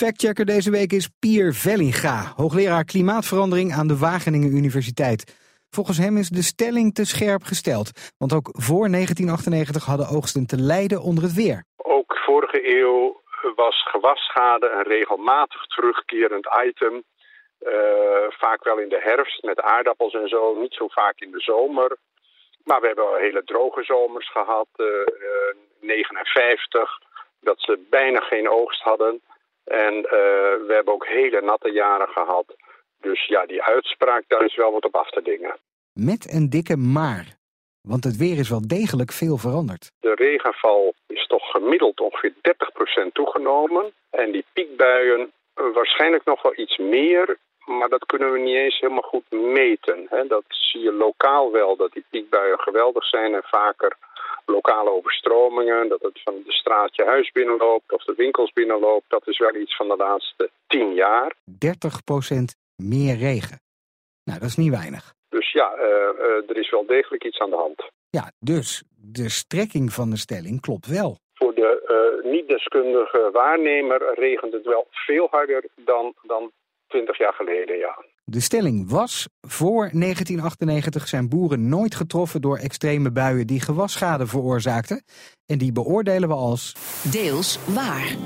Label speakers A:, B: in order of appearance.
A: Factchecker deze week is Pier Vellinga, hoogleraar klimaatverandering aan de Wageningen Universiteit. Volgens hem is de stelling te scherp gesteld, want ook voor 1998 hadden oogsten te lijden onder het weer.
B: Ook vorige eeuw was gewasschade een regelmatig terugkerend item. Uh, vaak wel in de herfst met aardappels en zo, niet zo vaak in de zomer. Maar we hebben al hele droge zomers gehad, uh, uh, 59, dat ze bijna geen oogst hadden. En uh, we hebben ook hele natte jaren gehad. Dus ja, die uitspraak, daar is wel wat op af te dingen.
A: Met een dikke maar. Want het weer is wel degelijk veel veranderd.
B: De regenval is toch gemiddeld ongeveer 30% toegenomen. En die piekbuien waarschijnlijk nog wel iets meer. Maar dat kunnen we niet eens helemaal goed meten. Dat zie je lokaal wel, dat die piekbuien geweldig zijn en vaker lokale overstromingen, dat het van de straat je huis binnenloopt of de winkels binnenloopt, dat is wel iets van de laatste tien jaar.
A: 30% meer regen. Nou, dat is niet weinig.
B: Dus ja, uh, uh, er is wel degelijk iets aan de hand.
A: Ja, dus de strekking van de stelling klopt wel.
B: Voor de uh, niet-deskundige waarnemer regent het wel veel harder dan, dan 20 jaar geleden, ja.
A: De stelling was, voor 1998 zijn boeren nooit getroffen door extreme buien die gewasschade veroorzaakten. En die beoordelen we als...
C: Deels waar.